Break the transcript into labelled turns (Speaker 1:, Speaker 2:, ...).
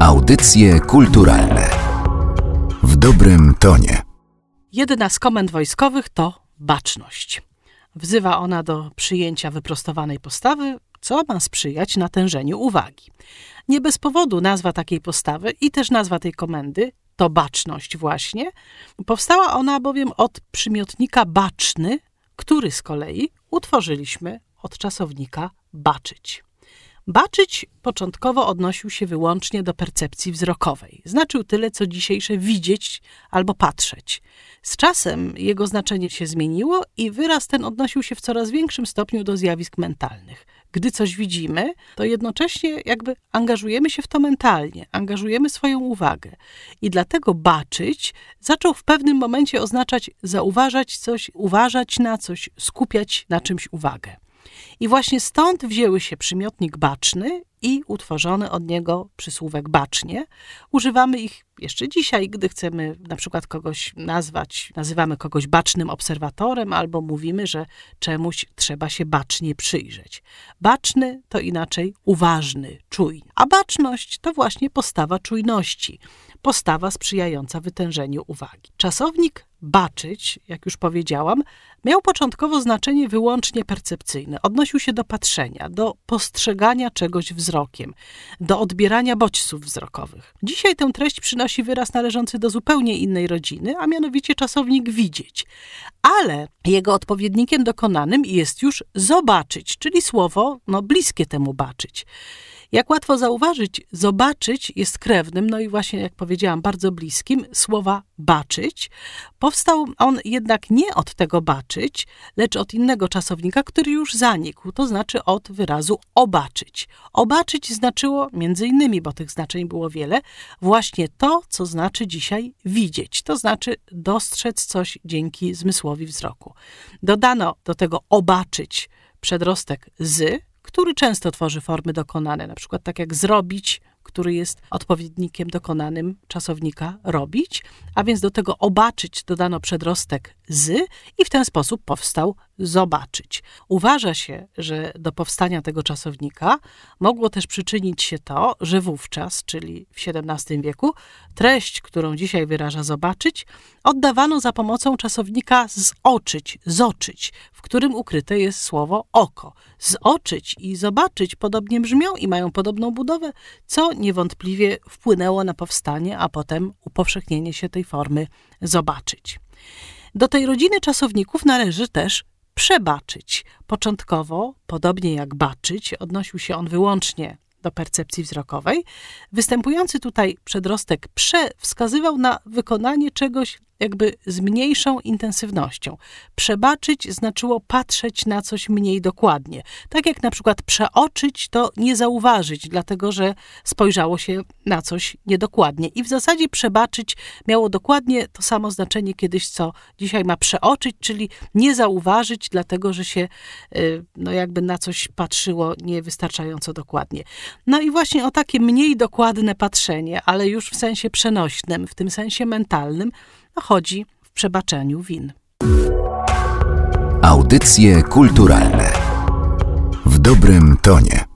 Speaker 1: Audycje kulturalne w dobrym tonie.
Speaker 2: Jedna z komend wojskowych to baczność. Wzywa ona do przyjęcia wyprostowanej postawy, co ma sprzyjać natężeniu uwagi. Nie bez powodu nazwa takiej postawy i też nazwa tej komendy to baczność właśnie. Powstała ona bowiem od przymiotnika baczny, który z kolei utworzyliśmy od czasownika baczyć. Baczyć początkowo odnosił się wyłącznie do percepcji wzrokowej. Znaczył tyle, co dzisiejsze widzieć albo patrzeć. Z czasem jego znaczenie się zmieniło i wyraz ten odnosił się w coraz większym stopniu do zjawisk mentalnych. Gdy coś widzimy, to jednocześnie jakby angażujemy się w to mentalnie, angażujemy swoją uwagę. I dlatego baczyć zaczął w pewnym momencie oznaczać zauważać coś, uważać na coś, skupiać na czymś uwagę. I właśnie stąd wzięły się przymiotnik baczny i utworzony od niego przysłówek bacznie. Używamy ich jeszcze dzisiaj, gdy chcemy na przykład kogoś nazwać, nazywamy kogoś bacznym obserwatorem albo mówimy, że czemuś trzeba się bacznie przyjrzeć. Baczny to inaczej uważny, czujny. A baczność to właśnie postawa czujności, postawa sprzyjająca wytężeniu uwagi. Czasownik baczyć, jak już powiedziałam, miał początkowo znaczenie wyłącznie percepcyjne. Odnosił się do patrzenia, do postrzegania czegoś wzrokiem, do odbierania bodźców wzrokowych. Dzisiaj tę treść przynosi wyraz należący do zupełnie innej rodziny, a mianowicie czasownik widzieć. Ale jego odpowiednikiem dokonanym jest już zobaczyć, czyli słowo no, bliskie temu baczyć. Jak łatwo zauważyć, zobaczyć jest krewnym, no i właśnie, jak powiedziałam, bardzo bliskim słowa baczyć. Powstał on jednak nie od tego baczyć, lecz od innego czasownika, który już zanikł, to znaczy od wyrazu obaczyć. Obaczyć znaczyło, między innymi, bo tych znaczeń było wiele, właśnie to, co znaczy dzisiaj widzieć, to znaczy dostrzec coś dzięki zmysłowi wzroku. Dodano do tego obaczyć przedrostek z, który często tworzy formy dokonane, na przykład tak jak zrobić, który jest odpowiednikiem dokonanym czasownika robić, a więc do tego obaczyć dodano przedrostek z i w ten sposób powstał zobaczyć. Uważa się, że do powstania tego czasownika mogło też przyczynić się to, że wówczas, czyli w XVII wieku, treść, którą dzisiaj wyraża zobaczyć, oddawano za pomocą czasownika zoczyć, zoczyć, w którym ukryte jest słowo oko. Zoczyć i zobaczyć podobnie brzmią i mają podobną budowę, co niewątpliwie wpłynęło na powstanie, a potem upowszechnienie się tej formy zobaczyć. Do tej rodziny czasowników należy też przebaczyć. Początkowo, podobnie jak baczyć, odnosił się on wyłącznie do percepcji wzrokowej. Występujący tutaj przedrostek prze wskazywał na wykonanie czegoś jakby z mniejszą intensywnością. Przebaczyć znaczyło patrzeć na coś mniej dokładnie. Tak jak na przykład przeoczyć, to nie zauważyć, dlatego że spojrzało się na coś niedokładnie. I w zasadzie przebaczyć miało dokładnie to samo znaczenie kiedyś, co dzisiaj ma przeoczyć, czyli nie zauważyć, dlatego że się y, no jakby na coś patrzyło niewystarczająco dokładnie. No i właśnie o takie mniej dokładne patrzenie, ale już w sensie przenośnym, w tym sensie mentalnym, chodzi w przebaczeniu win.
Speaker 1: Audycje kulturalne w dobrym tonie.